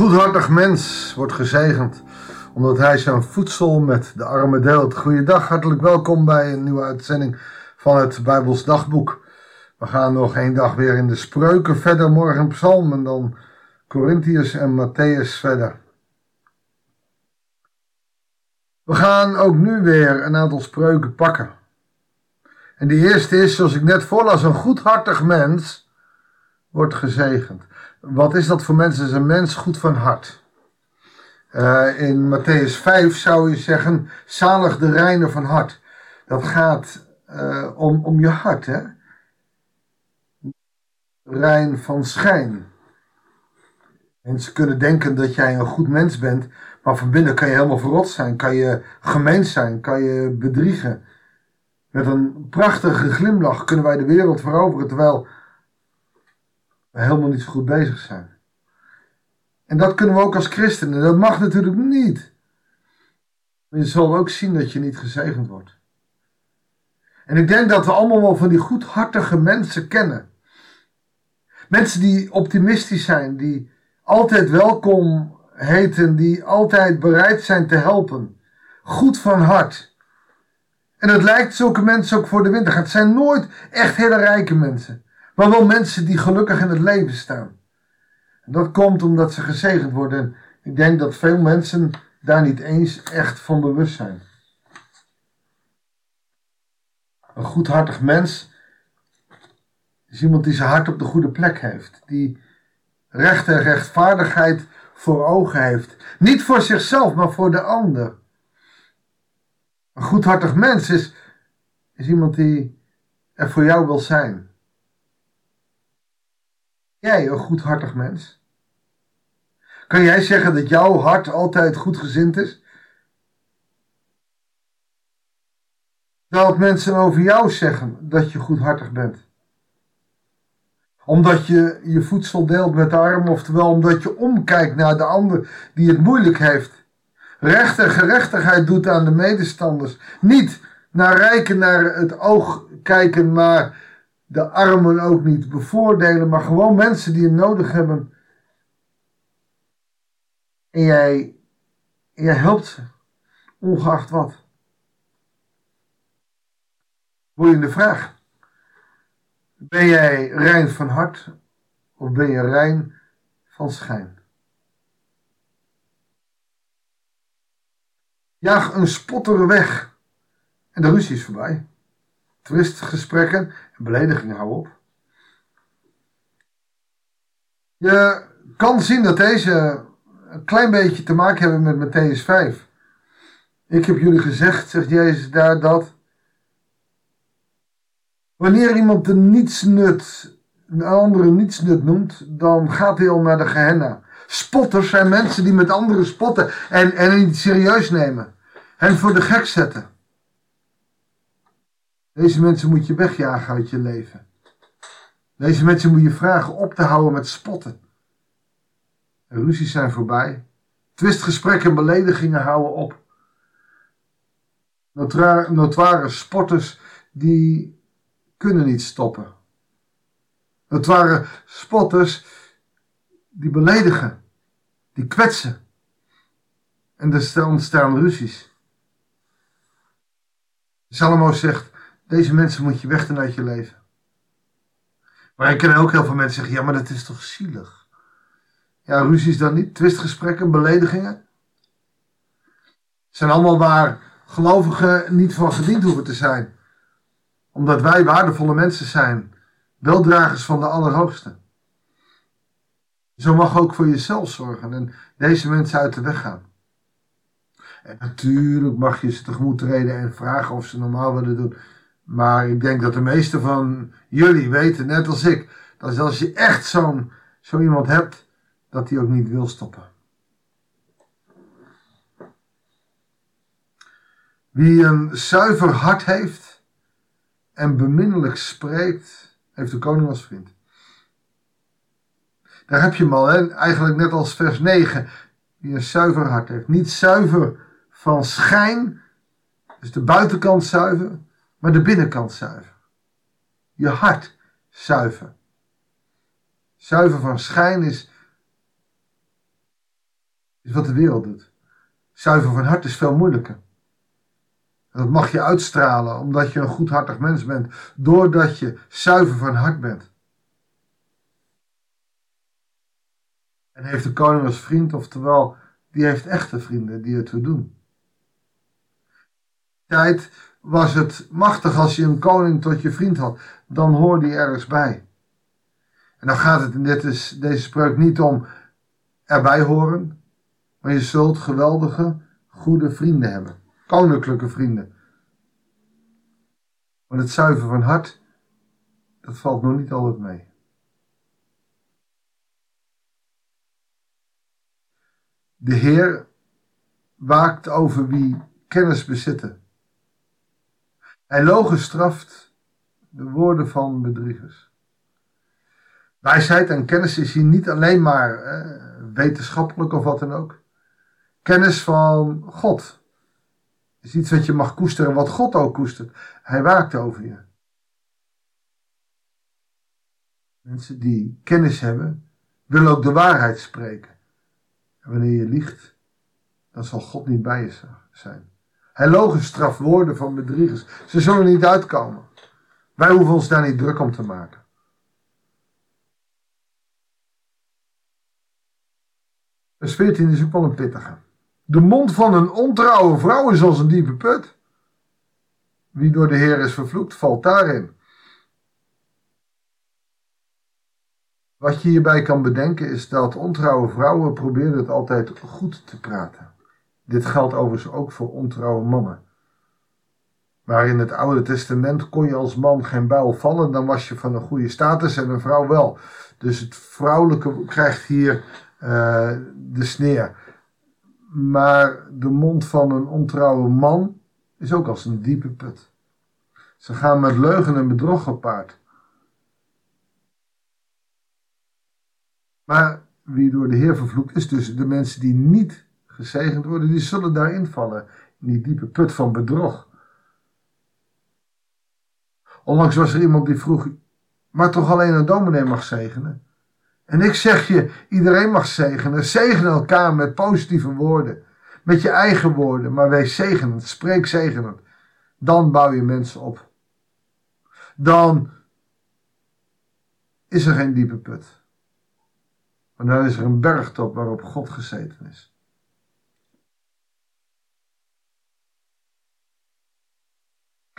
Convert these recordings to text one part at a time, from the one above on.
goedhartig mens wordt gezegend omdat hij zijn voedsel met de armen deelt. Goeiedag, hartelijk welkom bij een nieuwe uitzending van het Bijbels Dagboek. We gaan nog één dag weer in de spreuken verder, morgen Psalm en dan Corinthiërs en Matthäus verder. We gaan ook nu weer een aantal spreuken pakken. En die eerste is, zoals ik net voorlas, een goedhartig mens wordt gezegend. Wat is dat voor mensen? Is een mens goed van hart. Uh, in Matthäus 5 zou je zeggen, zalig de reine van hart. Dat gaat uh, om, om je hart, hè? Rein van schijn. Mensen kunnen denken dat jij een goed mens bent, maar van binnen kan je helemaal verrot zijn, kan je gemeen zijn, kan je bedriegen. Met een prachtige glimlach kunnen wij de wereld veroveren, terwijl we helemaal niet goed bezig zijn. En dat kunnen we ook als christenen. Dat mag natuurlijk niet. Maar je zal ook zien dat je niet gezegend wordt. En ik denk dat we allemaal wel van die goedhartige mensen kennen. Mensen die optimistisch zijn, die altijd welkom heten, die altijd bereid zijn te helpen. Goed van hart. En het lijkt zulke mensen ook voor de winter. Het zijn nooit echt hele rijke mensen. Maar wel mensen die gelukkig in het leven staan. En dat komt omdat ze gezegend worden. En ik denk dat veel mensen daar niet eens echt van bewust zijn. Een goedhartig mens is iemand die zijn hart op de goede plek heeft. Die recht en rechtvaardigheid voor ogen heeft. Niet voor zichzelf, maar voor de ander. Een goedhartig mens is, is iemand die er voor jou wil zijn. Jij een goedhartig mens? Kan jij zeggen dat jouw hart altijd goedgezind is? Dat mensen over jou zeggen dat je goedhartig bent. Omdat je je voedsel deelt met de arm, oftewel omdat je omkijkt naar de ander die het moeilijk heeft. Recht en gerechtigheid doet aan de medestanders. Niet naar rijken naar het oog kijken, maar de armen ook niet bevoordelen, maar gewoon mensen die het nodig hebben. En jij, jij helpt ze, ongeacht wat. de vraag. Ben jij rein van hart of ben je rein van schijn? Jaag een spotter weg en de ruzie is voorbij. Twistgesprekken en beledigingen hou op. Je kan zien dat deze een klein beetje te maken hebben met Matthäus 5. Ik heb jullie gezegd, zegt Jezus daar, dat wanneer iemand de nietsnut, een andere nietsnut noemt, dan gaat hij al naar de Gehenna. Spotters zijn mensen die met anderen spotten en, en niet serieus nemen. En voor de gek zetten. Deze mensen moet je wegjagen uit je leven. Deze mensen moet je vragen op te houden met spotten. ruzies zijn voorbij. Twistgesprekken en beledigingen houden op. Notoire sporters die kunnen niet stoppen. Notoire spotters die beledigen, die kwetsen. En er ontstaan ruzies. Salomo zegt, deze mensen moet je wegdoen uit je leven. Maar ik ken ook heel veel mensen zeggen, ja, maar dat is toch zielig? Ja, ruzies dan niet, twistgesprekken, beledigingen. Zijn allemaal waar gelovigen niet van gediend hoeven te zijn. Omdat wij waardevolle mensen zijn, weldragers van de Allerhoogste. Zo mag ook voor jezelf zorgen en deze mensen uit de weg gaan. En natuurlijk mag je ze tegemoet treden en vragen of ze normaal willen doen. Maar ik denk dat de meeste van jullie weten, net als ik, dat als je echt zo'n zo iemand hebt, dat hij ook niet wil stoppen. Wie een zuiver hart heeft en beminnelijk spreekt, heeft de koning als vriend. Daar heb je hem al, hè? eigenlijk net als vers 9. Wie een zuiver hart heeft. Niet zuiver van schijn, dus de buitenkant zuiver, maar de binnenkant zuiver. Je hart zuiver. Zuiver van schijn is is wat de wereld doet. Zuiver van hart is veel moeilijker. dat mag je uitstralen omdat je een goedhartig mens bent, doordat je zuiver van hart bent. En heeft de koning als vriend, oftewel, die heeft echte vrienden die het wil doen. Tijd was het machtig als je een koning tot je vriend had, dan hoorde hij ergens bij. En dan gaat het in dit is, deze spreuk niet om erbij horen, maar je zult geweldige, goede vrienden hebben. Koninklijke vrienden. Maar het zuiver van hart, dat valt nog niet altijd mee. De Heer waakt over wie kennis bezitten. Hij logen straft de woorden van bedriegers. Wijsheid en kennis is hier niet alleen maar wetenschappelijk of wat dan ook. Kennis van God is iets wat je mag koesteren, wat God ook koestert. Hij waakt over je. Mensen die kennis hebben, willen ook de waarheid spreken. En wanneer je liegt, dan zal God niet bij je zijn. Hij logen strafwoorden van bedriegers. Ze zullen niet uitkomen. Wij hoeven ons daar niet druk om te maken. Vers 14 is ook wel een pittige. De mond van een ontrouwe vrouw is als een diepe put. Wie door de Heer is vervloekt, valt daarin. Wat je hierbij kan bedenken is dat ontrouwe vrouwen proberen het altijd goed te praten. Dit geldt overigens ook voor ontrouwe mannen. Maar in het Oude Testament kon je als man geen bijl vallen, dan was je van een goede status en een vrouw wel. Dus het vrouwelijke krijgt hier uh, de sneer. Maar de mond van een ontrouwe man is ook als een diepe put. Ze gaan met leugen en bedrog gepaard. Maar wie door de Heer vervloekt is dus de mensen die niet gezegend worden, die zullen daarin vallen. In die diepe put van bedrog. Onlangs was er iemand die vroeg, maar toch alleen een dominee mag zegenen. En ik zeg je, iedereen mag zegenen. Zegen elkaar met positieve woorden. Met je eigen woorden, maar wees zegenend. Spreek zegenend. Dan bouw je mensen op. Dan is er geen diepe put. Maar dan is er een bergtop waarop God gezeten is.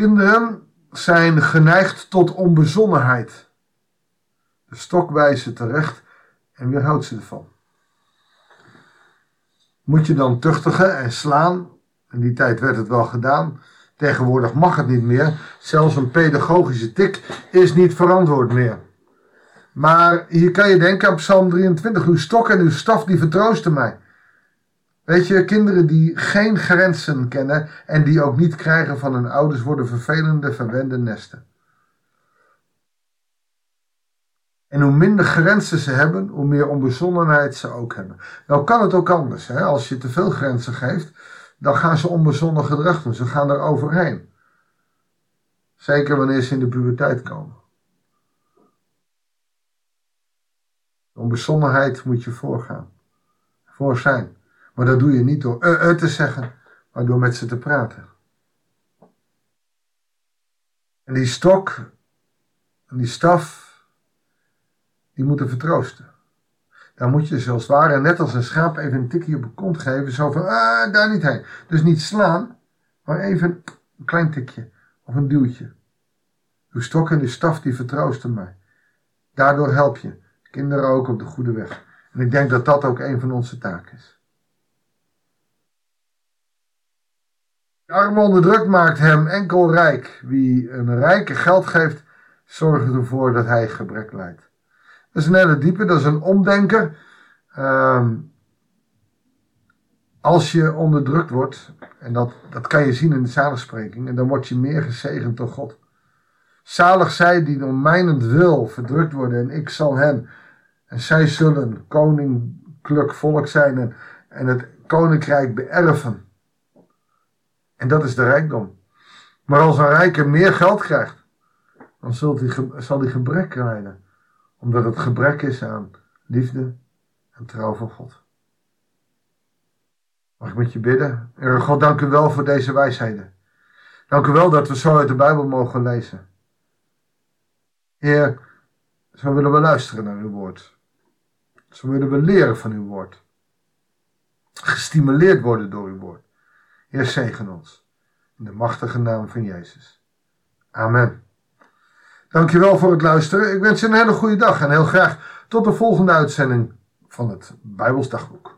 Kinderen zijn geneigd tot onbezonnenheid. De stok wijst ze terecht en weerhoudt ze ervan. Moet je dan tuchtigen en slaan? In die tijd werd het wel gedaan. Tegenwoordig mag het niet meer. Zelfs een pedagogische tik is niet verantwoord meer. Maar hier kan je denken aan Psalm 23. Uw stok en uw staf die vertroosten mij. Weet je, kinderen die geen grenzen kennen en die ook niet krijgen van hun ouders worden vervelende, verwende nesten. En hoe minder grenzen ze hebben, hoe meer onbezonnenheid ze ook hebben. Nou kan het ook anders. Hè? Als je te veel grenzen geeft, dan gaan ze onbezonnen gedrag doen. Ze gaan er overheen. Zeker wanneer ze in de puberteit komen. Onbezonnenheid moet je voorgaan. Voor zijn. Maar dat doe je niet door uh, uh te zeggen, maar door met ze te praten. En die stok, en die staf, die moeten vertroosten. Dan moet je zoals het ware, net als een schaap, even een tikje op de kont geven. Zo van, ah, daar niet heen. Dus niet slaan, maar even een klein tikje. Of een duwtje. Uw stok en uw staf, die vertroosten mij. Daardoor help je kinderen ook op de goede weg. En ik denk dat dat ook een van onze taken is. De arme onderdrukt maakt hem enkel rijk. Wie een rijke geld geeft, zorgt ervoor dat hij gebrek lijdt. Dat is een hele diepe, dat is een omdenker. Ehm, als je onderdrukt wordt, en dat, dat kan je zien in de zaligspreking, en dan word je meer gezegend door God. Zalig zij die door mijnend wil verdrukt worden, en ik zal hen, en zij zullen koninklijk volk zijn en, en het koninkrijk beërven. En dat is de rijkdom. Maar als een rijke meer geld krijgt, dan hij, zal hij gebrek krijgen omdat het gebrek is aan liefde en trouw van God. Mag ik met je bidden? Heer God, dank u wel voor deze wijsheden. Dank u wel dat we zo uit de Bijbel mogen lezen. Heer, zo willen we luisteren naar uw woord. Zo willen we leren van uw woord. Gestimuleerd worden door uw woord. Heer, zegen ons. In de machtige naam van Jezus. Amen. Dankjewel voor het luisteren. Ik wens je een hele goede dag en heel graag tot de volgende uitzending van het Bijbelsdagboek.